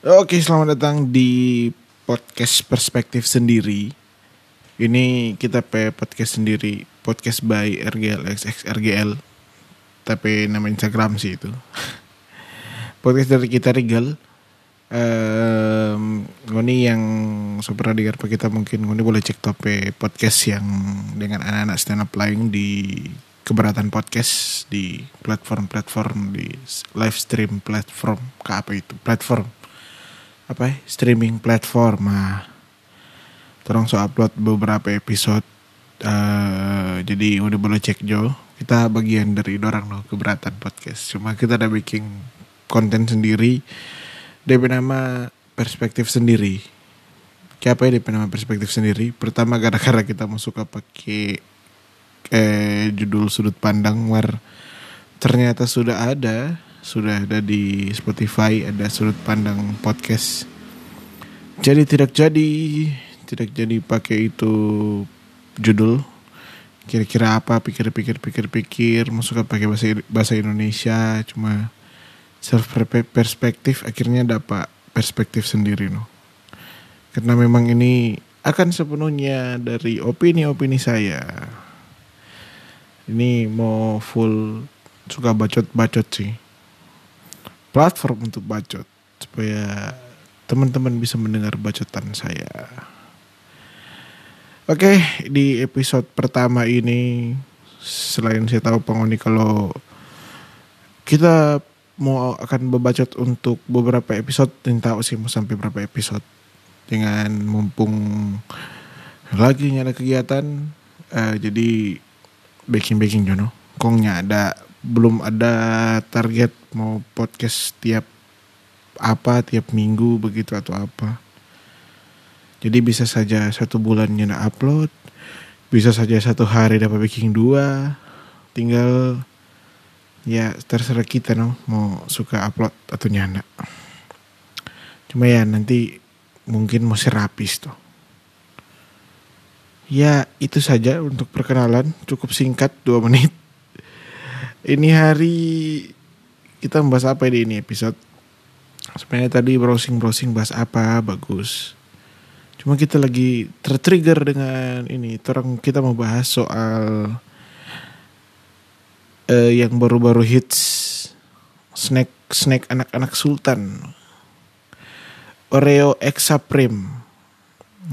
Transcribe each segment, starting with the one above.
Oke, selamat datang di podcast perspektif sendiri. Ini kita pe podcast sendiri, podcast by RGLXX RGL. Tapi nama Instagram sih itu. podcast dari kita Regal. Um, ini yang super dengar kita mungkin ini boleh cek tope podcast yang dengan anak-anak stand up lain di keberatan podcast di platform-platform di live stream platform ke apa itu platform apa ya, streaming platform nah terus so upload beberapa episode uh, jadi udah boleh cek Jo. Kita bagian dari dorang no keberatan podcast. Cuma kita ada bikin konten sendiri DP nama perspektif sendiri. Siapa ya DP nama perspektif sendiri? Pertama gara-gara kita mau suka pakai eh, judul sudut pandang war ternyata sudah ada sudah ada di Spotify ada sudut pandang podcast. Jadi tidak jadi tidak jadi pakai itu judul. Kira-kira apa? Pikir-pikir pikir-pikir masuk pakai bahasa bahasa Indonesia cuma self perspektif akhirnya dapat perspektif sendiri no karena memang ini akan sepenuhnya dari opini-opini saya. Ini mau full suka bacot-bacot sih platform untuk bacot supaya teman-teman bisa mendengar bacotan saya. Oke, di episode pertama ini selain saya tahu pengoni kalau kita mau akan berbacot untuk beberapa episode dan tahu sih mau sampai berapa episode dengan mumpung lagi ada kegiatan uh, jadi baking baking jono kongnya ada belum ada target mau podcast tiap apa tiap minggu begitu atau apa. Jadi bisa saja satu bulannya nak upload, bisa saja satu hari dapat bikin dua, tinggal ya terserah kita no mau suka upload atau nyana. Cuma ya nanti mungkin mau serapis tuh. Ya itu saja untuk perkenalan cukup singkat dua menit. Ini hari kita membahas apa di ini episode? Sebenarnya tadi browsing-browsing bahas apa bagus. Cuma kita lagi tertrigger dengan ini. Orang kita mau bahas soal uh, yang baru-baru hits snack snack anak-anak sultan. Oreo X Supreme.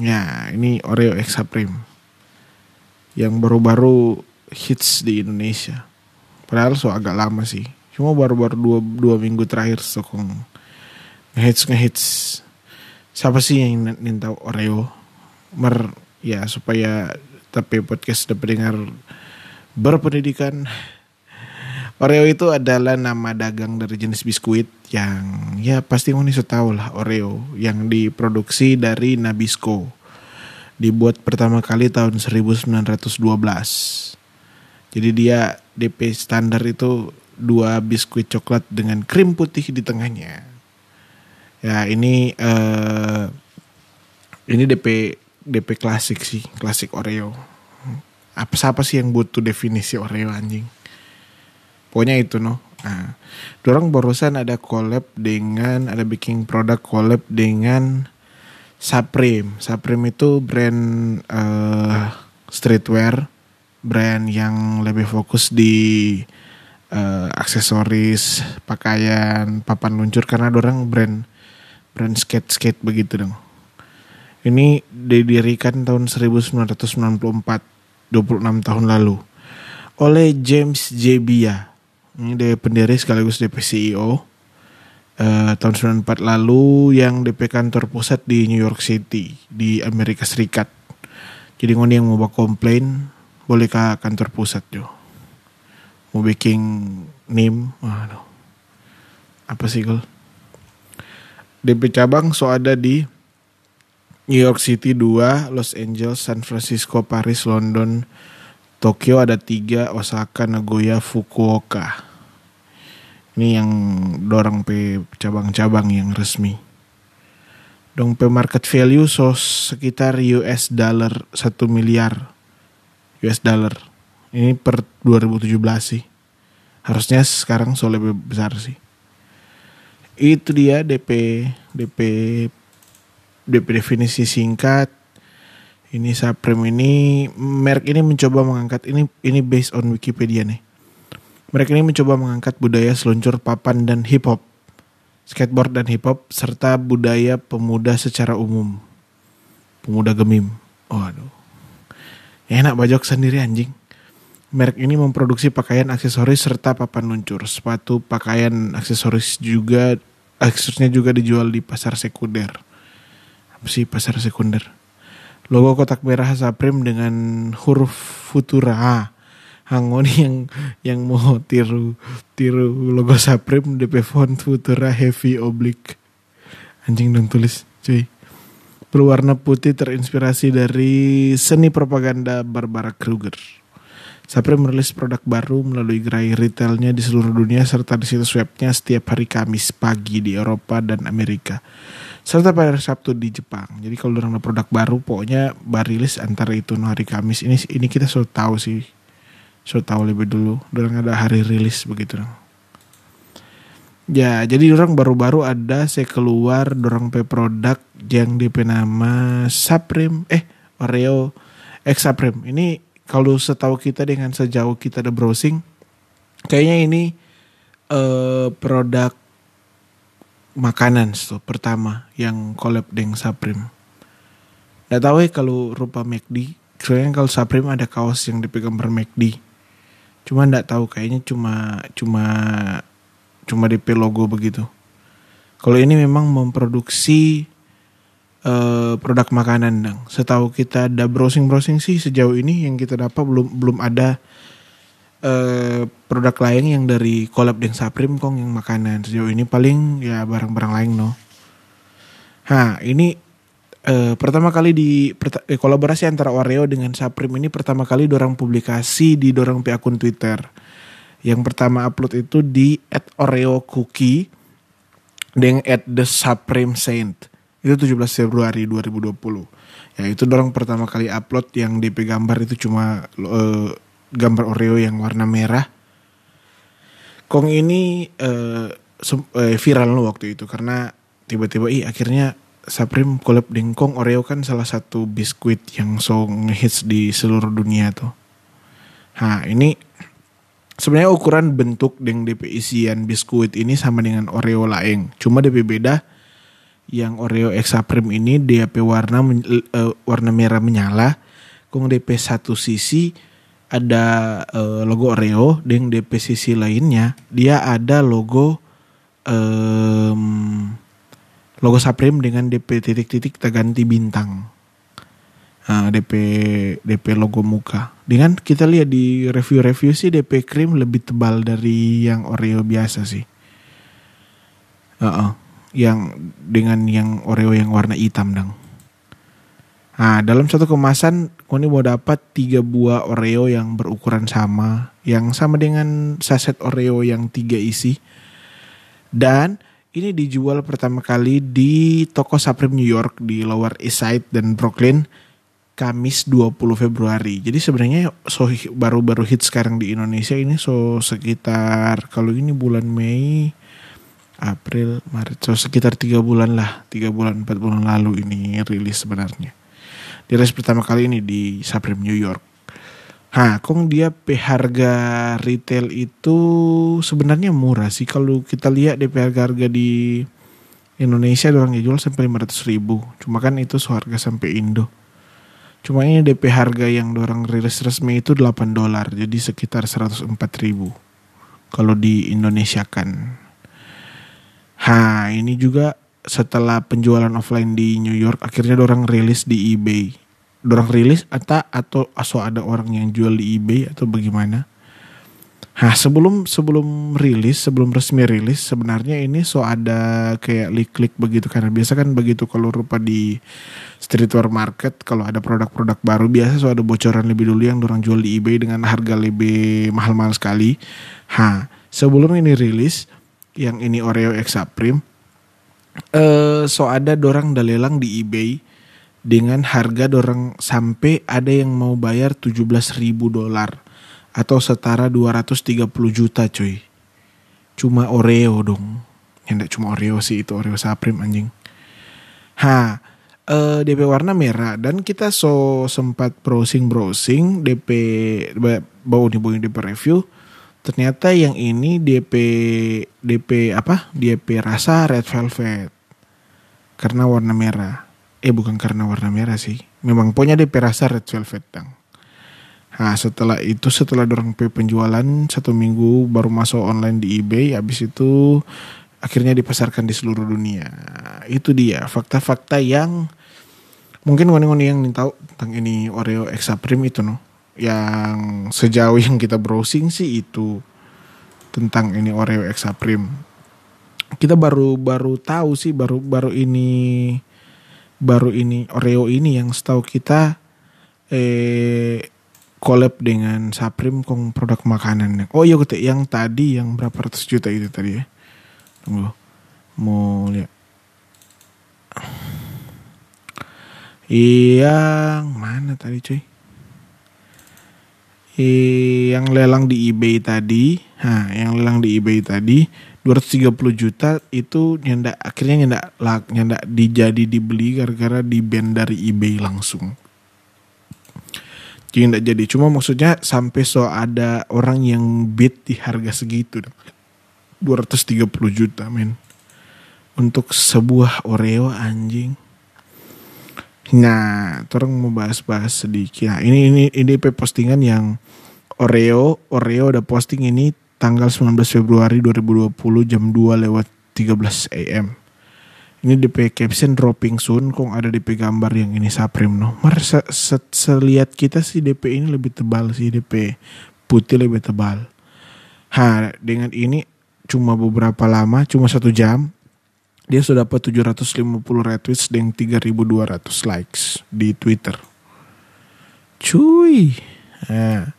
Ya, ini Oreo X Supreme. Yang baru-baru hits di Indonesia. Padahal so agak lama sih. Cuma baru-baru dua, dua minggu terakhir sokong ngehits ngehits. Siapa sih yang minta Oreo? Mer ya supaya tapi podcast dapat dengar berpendidikan. Oreo itu adalah nama dagang dari jenis biskuit yang ya pasti ini tahu lah Oreo yang diproduksi dari Nabisco. Dibuat pertama kali tahun 1912. Jadi dia DP standar itu dua biskuit coklat dengan krim putih di tengahnya. Ya ini uh, ini DP DP klasik sih, klasik Oreo. Apa siapa sih yang butuh definisi Oreo anjing? Pokoknya itu no. Nah, dorong barusan ada collab dengan ada bikin produk collab dengan Supreme. Supreme itu brand uh, streetwear brand yang lebih fokus di uh, aksesoris, pakaian, papan luncur karena orang brand brand skate skate begitu dong. Ini didirikan tahun 1994, 26 tahun lalu oleh James J. Bia. Ini dari pendiri sekaligus DP CEO. Uh, tahun 94 lalu yang DP kantor pusat di New York City di Amerika Serikat. Jadi ngoni yang mau komplain boleh ke kantor pusat jo? Mau bikin nim? Aduh apa sih gol DP cabang so ada di New York City 2, Los Angeles, San Francisco, Paris, London, Tokyo ada tiga, Osaka, Nagoya, Fukuoka. Ini yang dorong pe cabang-cabang yang resmi. Dong pe market value so sekitar US dollar 1 miliar US dollar. Ini per 2017 sih. Harusnya sekarang so lebih besar sih. itu dia DP DP DP definisi singkat ini Supreme ini merek ini mencoba mengangkat ini ini based on Wikipedia nih. Merek ini mencoba mengangkat budaya seluncur papan dan hip hop, skateboard dan hip hop serta budaya pemuda secara umum. Pemuda gemim. Oh aduh. Enak bajok sendiri anjing. Merek ini memproduksi pakaian aksesoris serta papan luncur, sepatu, pakaian aksesoris juga aksesorisnya juga dijual di pasar sekunder. Apa sih pasar sekunder? logo kotak merah Supreme dengan huruf Futura. Hangon yang yang mau tiru tiru logo Supreme DP font Futura heavy oblique. Anjing dong tulis, cuy. Berwarna putih terinspirasi dari seni propaganda Barbara Kruger. Supreme merilis produk baru melalui gerai retailnya di seluruh dunia serta di situs webnya setiap hari Kamis pagi di Eropa dan Amerika serta pada Sabtu di Jepang. Jadi kalau orang ada produk baru, pokoknya baru rilis antara itu no hari Kamis. Ini ini kita sudah tahu sih, sudah tahu lebih dulu. Orang ada hari rilis begitu. Ya, jadi orang baru-baru ada saya keluar dorong pe produk yang DP nama Supreme, eh Oreo X Supreme. Ini kalau setahu kita dengan sejauh kita ada browsing, kayaknya ini uh, produk makanan tuh pertama yang collab dengan Supreme. Gak tahu ya kalau rupa McD. Soalnya kalau Supreme ada kaos yang dipegang ber McD. Cuma nggak tahu kayaknya cuma cuma cuma DP logo begitu. Kalau ini memang memproduksi uh, produk makanan dong. Setahu kita ada browsing browsing sih sejauh ini yang kita dapat belum belum ada uh, produk lain yang dari collab dengan Supreme kong yang makanan sejauh ini paling ya barang-barang lain no. Ha ini uh, pertama kali di eh, kolaborasi antara Oreo dengan Supreme ini pertama kali dorang publikasi di dorang pe akun Twitter. Yang pertama upload itu di @oreo_cookie dengan at the Supreme Saint. Itu 17 Februari 2020. Ya itu dorang pertama kali upload yang DP gambar itu cuma uh, gambar Oreo yang warna merah. Kong ini uh, viral loh waktu itu karena tiba-tiba ih akhirnya Supreme collab dengan Kong Oreo kan salah satu biskuit yang so ngehits di seluruh dunia tuh. Nah ini sebenarnya ukuran bentuk dengan DP isian biskuit ini sama dengan Oreo lain. Cuma DP beda yang Oreo X Supreme ini DP warna uh, warna merah menyala. Kong DP satu sisi ada uh, logo Oreo dengan DP sisi lainnya dia ada logo um, logo Supreme dengan DP titik-titik terganti bintang. Nah, DP DP logo muka. Dengan kita lihat di review-review sih DP krim lebih tebal dari yang Oreo biasa sih. Uh -uh. Yang dengan yang Oreo yang warna hitam dong. Nah, dalam satu kemasan Koni mau dapat tiga buah Oreo yang berukuran sama, yang sama dengan saset Oreo yang tiga isi. Dan ini dijual pertama kali di toko Supreme New York di Lower East Side dan Brooklyn Kamis 20 Februari. Jadi sebenarnya so baru-baru hit sekarang di Indonesia ini so sekitar kalau ini bulan Mei, April, Maret, so sekitar tiga bulan lah, tiga bulan empat bulan lalu ini rilis sebenarnya rilis pertama kali ini di Supreme New York. Nah, kong dia harga retail itu sebenarnya murah sih kalau kita lihat DP harga-harga di Indonesia orang jual sampai 500 ribu. Cuma kan itu seharga sampai Indo. Cuma ini DP harga yang orang rilis resmi itu 8 dolar. Jadi sekitar 104 ribu. Kalau di Indonesia kan. Ha, ini juga setelah penjualan offline di New York akhirnya orang rilis di eBay orang rilis atau atau asal ada orang yang jual di eBay atau bagaimana Nah sebelum sebelum rilis sebelum resmi rilis sebenarnya ini so ada kayak klik-klik begitu karena biasa kan begitu kalau rupa di streetwear market kalau ada produk-produk baru biasa so ada bocoran lebih dulu yang orang jual di eBay dengan harga lebih mahal-mahal sekali. Ha sebelum ini rilis yang ini Oreo X Supreme uh, so ada dorang dalelang di eBay dengan harga dorang sampai ada yang mau bayar 17 ribu dolar atau setara 230 juta cuy. Cuma Oreo dong. yang tidak cuma Oreo sih itu Oreo Supreme anjing. Ha uh, DP warna merah. Dan kita so sempat browsing browsing DP bau nih bau DP review. Ternyata yang ini DP DP apa? DP rasa red velvet. Karena warna merah. Eh bukan karena warna merah sih. Memang punya DP rasa red velvet dong Nah setelah itu setelah dorong penjualan satu minggu baru masuk online di eBay habis itu akhirnya dipasarkan di seluruh dunia. Itu dia fakta-fakta yang mungkin wani-wani yang tahu tentang ini Oreo Extra Prim itu no. Yang sejauh yang kita browsing sih itu tentang ini Oreo Extra Prim. Kita baru baru tahu sih baru baru ini baru ini Oreo ini yang setahu kita eh collab dengan Saprim kong produk makanan. Oh iya ketik yang tadi yang berapa ratus juta itu tadi ya. Tunggu. Mau lihat. Yang mana tadi cuy? Yang lelang di eBay tadi, nah, yang lelang di eBay tadi 230 juta itu nyanda akhirnya nyanda nyanda dijadi dibeli gara-gara di band dari eBay langsung jadi jadi. Cuma maksudnya sampai so ada orang yang bid di harga segitu 230 juta men. Untuk sebuah Oreo anjing. Nah orang mau bahas-bahas sedikit. Nah, ini ini ini postingan yang Oreo Oreo udah posting ini tanggal 19 Februari 2020 jam 2 lewat 13 AM ini DP caption dropping soon kok ada DP gambar yang ini Saprim no? Mar se, se, kita sih DP ini lebih tebal sih DP putih lebih tebal. Ha dengan ini cuma beberapa lama cuma satu jam dia sudah dapat 750 retweets dan 3200 likes di Twitter. Cuy! Nah,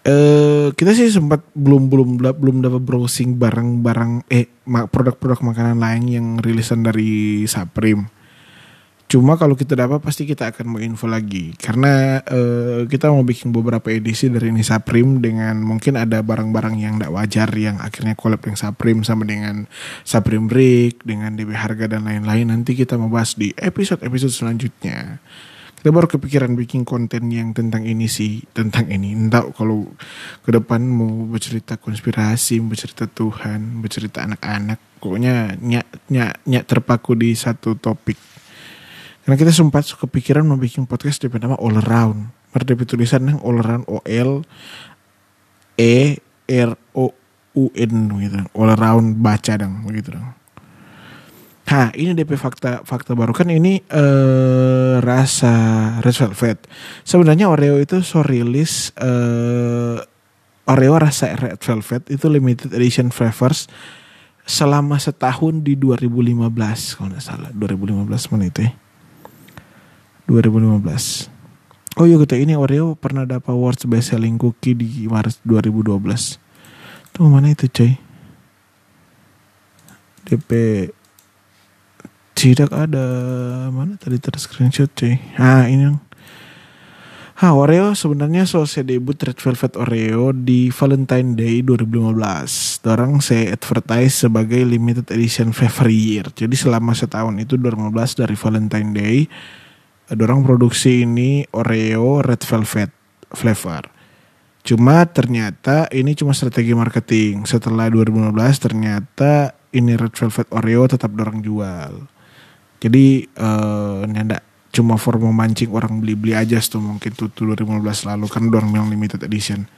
Uh, kita sih sempat belum belum belum dapat browsing barang-barang eh produk-produk makanan lain yang rilisan dari Saprim. Cuma kalau kita dapat pasti kita akan mau info lagi. Karena uh, kita mau bikin beberapa edisi dari ini Saprim dengan mungkin ada barang-barang yang tidak wajar yang akhirnya collab dengan Saprim sama dengan Saprim Break dengan DB harga dan lain-lain. Nanti kita mau bahas di episode-episode selanjutnya kita baru kepikiran bikin konten yang tentang ini sih tentang ini. Entah kalau ke depan mau bercerita konspirasi bercerita Tuhan bercerita anak-anak pokoknya nyak nyak nyak terpaku di satu topik. Karena kita sempat kepikiran mau bikin podcast dengan nama all around. Berdiri tulisan yang all around O L E R O U N gitu. All around baca dong begitu dong. Nah ini DP fakta fakta baru. Kan ini uh, rasa red velvet. Sebenarnya Oreo itu so rilis uh, Oreo rasa red velvet itu limited edition flavors selama setahun di 2015 kalau nggak salah. 2015 mana itu ya. 2015 oh iya kita ini Oreo pernah dapat awards best selling cookie di Maret 2012 tuh mana itu coy? DP tidak ada mana tadi ter screenshot cuy ah ini yang Ha, Oreo sebenarnya selesai debut Red Velvet Oreo di Valentine Day 2015. Dorang saya advertise sebagai limited edition flavor year. Jadi selama setahun itu 2015 dari Valentine Day, dorang produksi ini Oreo Red Velvet flavor. Cuma ternyata ini cuma strategi marketing. Setelah 2015 ternyata ini Red Velvet Oreo tetap dorang jual. Jadi uh, nanda cuma for memancing orang beli-beli aja tuh mungkin tuh 2015 lalu kan dorong yang limited edition.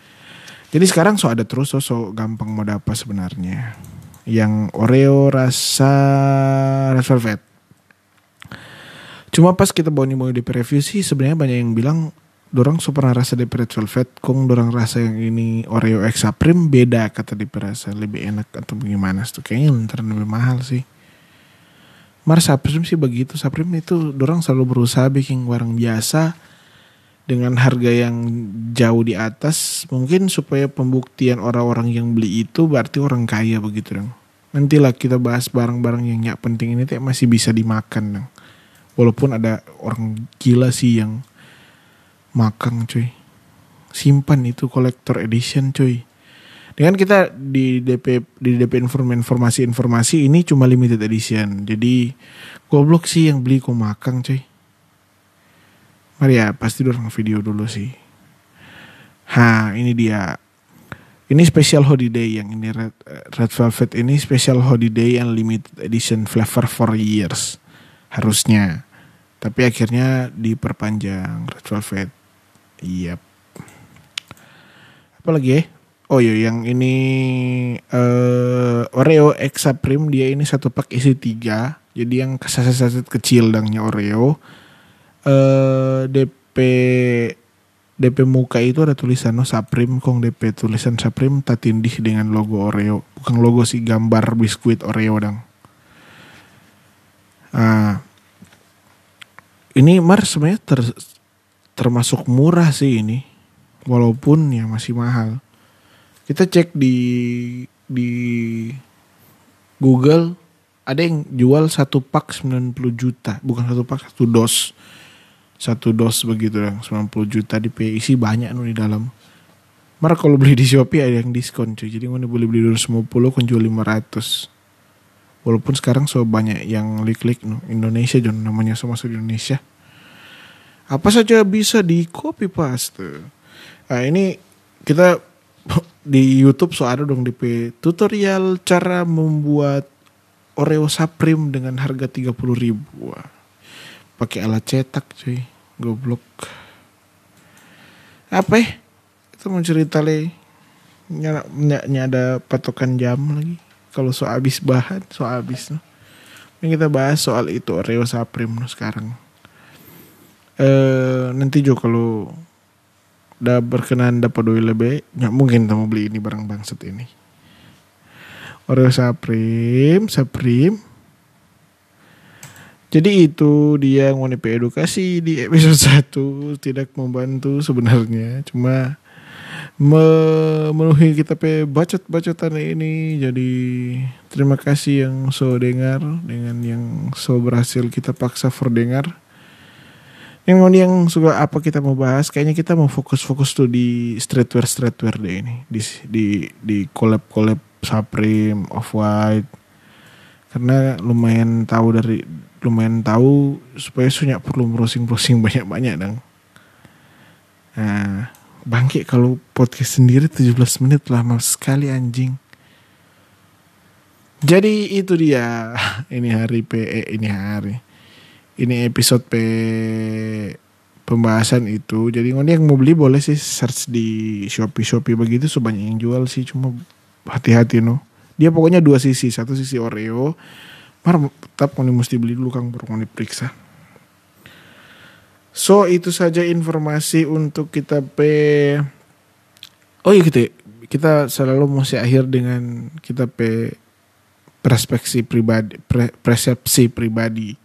Jadi sekarang so ada terus so, so gampang mau dapat sebenarnya. Yang Oreo rasa red velvet. Cuma pas kita bawa mau di preview sih sebenarnya banyak yang bilang dorang so pernah rasa di red velvet, kong dorang rasa yang ini Oreo Extra Prim beda kata di rasa lebih enak atau bagaimana tuh kayaknya lebih mahal sih. Mar Saprim sih begitu. Saprim itu dorang selalu berusaha bikin warung biasa dengan harga yang jauh di atas. Mungkin supaya pembuktian orang-orang yang beli itu berarti orang kaya begitu dong. Nantilah kita bahas barang-barang yang nyak penting ini masih bisa dimakan dong. Walaupun ada orang gila sih yang makan cuy. Simpan itu collector edition cuy. Dengan kita di DP di DP informasi informasi ini cuma limited edition. Jadi goblok sih yang beli kok makan cuy. Mari ya pasti orang video dulu sih. Ha ini dia. Ini special holiday yang ini red, red velvet. Ini special holiday and limited edition flavor for years. Harusnya. Tapi akhirnya diperpanjang red velvet. Iya yep. apa lagi ya Oh iya yang ini uh, Oreo Extra Prim dia ini satu pak isi tiga. Jadi yang saset-saset kecil dangnya Oreo. Uh, eh, DP DP muka itu ada tulisan no Saprim kong DP tulisan Saprim tatindih dengan logo Oreo. Bukan logo sih gambar biskuit Oreo dang. Uh, ini Mar sebenarnya ter, termasuk murah sih ini. Walaupun ya masih mahal kita cek di di Google ada yang jual satu pak 90 juta bukan satu pak satu dos satu dos begitu yang 90 juta di isi banyak nih di dalam Mar kalau beli di Shopee ada yang diskon cuy. Jadi mana boleh beli 250 kan jual 500. Walaupun sekarang so banyak yang klik-klik no. Indonesia jangan namanya sama masuk Indonesia. Apa saja bisa di copy paste. Nah ini kita di YouTube so ada dong DP tutorial cara membuat Oreo Supreme dengan harga 30 ribu. Pakai alat cetak cuy. Goblok. Apa ya? Itu mau cerita le. Nyanya ada patokan jam lagi. Kalau so habis bahan, so habis. No. Ini kita bahas soal itu Oreo Supreme no, sekarang. Eh nanti juga kalau udah berkenan dapat duit lebih nggak mungkin kamu beli ini barang bangset ini. Oreo Supreme Supreme. Jadi itu dia ngonipe edukasi di episode 1 tidak membantu sebenarnya. Cuma memenuhi kita pe bacot-bacotan ini jadi terima kasih yang so dengar dengan yang so berhasil kita paksa for yang yang suka apa kita mau bahas kayaknya kita mau fokus-fokus tuh di streetwear streetwear deh ini. Di di di collab collab Supreme Off White karena lumayan tahu dari lumayan tahu supaya sunyak perlu browsing browsing banyak banyak dong nah bangke kalau podcast sendiri 17 menit lama sekali anjing. Jadi itu dia. Ini hari PE ini hari ini episode pe pembahasan itu jadi ngono yang mau beli boleh sih search di shopee shopee begitu sebanyak yang jual sih cuma hati-hati no. Dia pokoknya dua sisi satu sisi oreo mar tetap ngono mesti beli dulu kang baru ngono periksa so itu saja informasi untuk kita pe oh iya kita kita selalu mesti akhir dengan kita pe perspektif pribadi pre, persepsi pribadi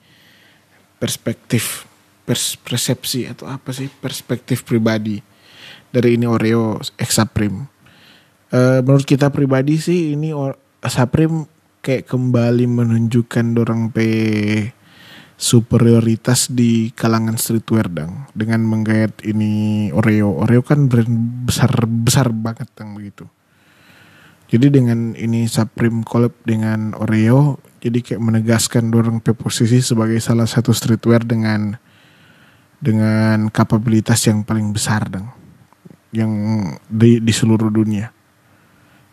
perspektif pers persepsi atau apa sih perspektif pribadi dari ini Oreo Exaprim. Uh, menurut kita pribadi sih ini Exaprim kayak kembali menunjukkan dorang pe superioritas di kalangan streetwear dong dengan menggait ini Oreo. Oreo kan brand besar besar banget dong begitu. Jadi dengan ini Supreme collab dengan Oreo, jadi kayak menegaskan dorong posisi sebagai salah satu streetwear dengan dengan kapabilitas yang paling besar dong, yang di, di seluruh dunia.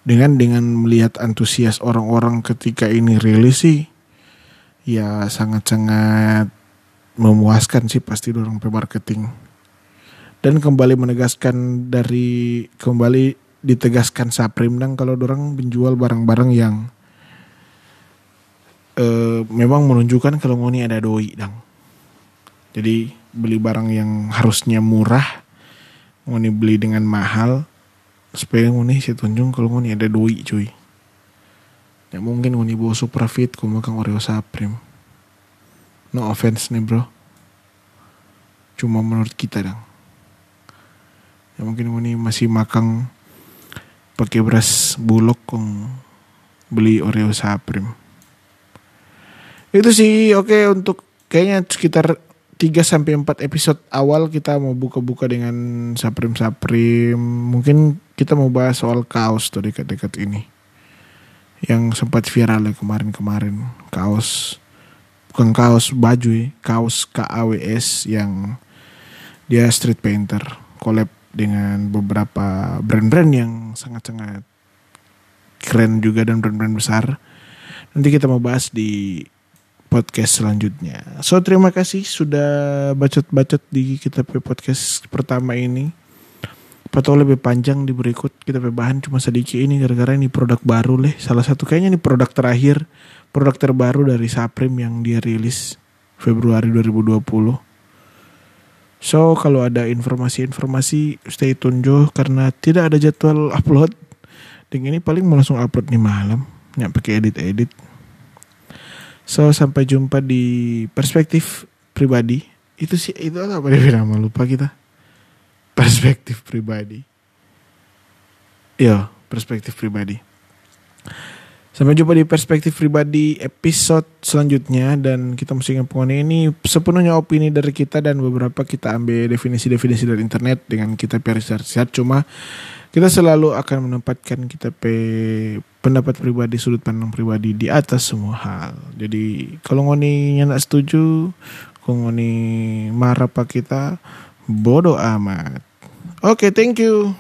Dengan dengan melihat antusias orang-orang ketika ini rilis sih, ya sangat-sangat memuaskan sih pasti dorong marketing. Dan kembali menegaskan dari kembali ditegaskan Saprim dong kalau orang menjual barang-barang yang uh, memang menunjukkan kalau ngoni ada doi dong. Jadi beli barang yang harusnya murah, ngoni beli dengan mahal, supaya ngoni si tunjuk kalau ngoni ada doi cuy. Ya mungkin ngoni bawa super fit kau makan Oreo Saprim. No offense nih bro. Cuma menurut kita dong. Ya mungkin ngoni masih makan pakai beras bulog kong beli Oreo Supreme. Itu sih oke okay, untuk kayaknya sekitar 3 sampai 4 episode awal kita mau buka-buka dengan Supreme. Mungkin kita mau bahas soal kaos tuh dekat-dekat ini. Yang sempat viral ya kemarin-kemarin. Kaos bukan kaos baju ya. Kaos KAWS yang dia street painter. Collab dengan beberapa brand-brand yang sangat-sangat keren juga dan brand-brand besar. Nanti kita mau bahas di podcast selanjutnya. So terima kasih sudah bacot-bacot di kita podcast pertama ini. Atau lebih panjang di berikut kita bahan cuma sedikit. Ini gara-gara ini produk baru leh. Salah satu kayaknya ini produk terakhir. Produk terbaru dari Saprim yang dia rilis Februari 2020 so kalau ada informasi-informasi stay tune jo karena tidak ada jadwal upload. Dan ini paling mau langsung upload nih malam. Nggak pakai edit-edit so sampai jumpa di perspektif pribadi. Itu sih itu apa dia nama lupa kita. Perspektif pribadi. Ya, perspektif pribadi. Sampai jumpa di perspektif pribadi episode selanjutnya. Dan kita mesti ngapain ini sepenuhnya opini dari kita dan beberapa kita ambil definisi-definisi dari internet dengan kita riset cuma kita selalu akan menempatkan kita pe pendapat pribadi sudut pandang pribadi di atas semua hal. Jadi kalau ngoni nyak setuju, kalau ngoni marah pak kita bodoh amat. Oke, okay, thank you.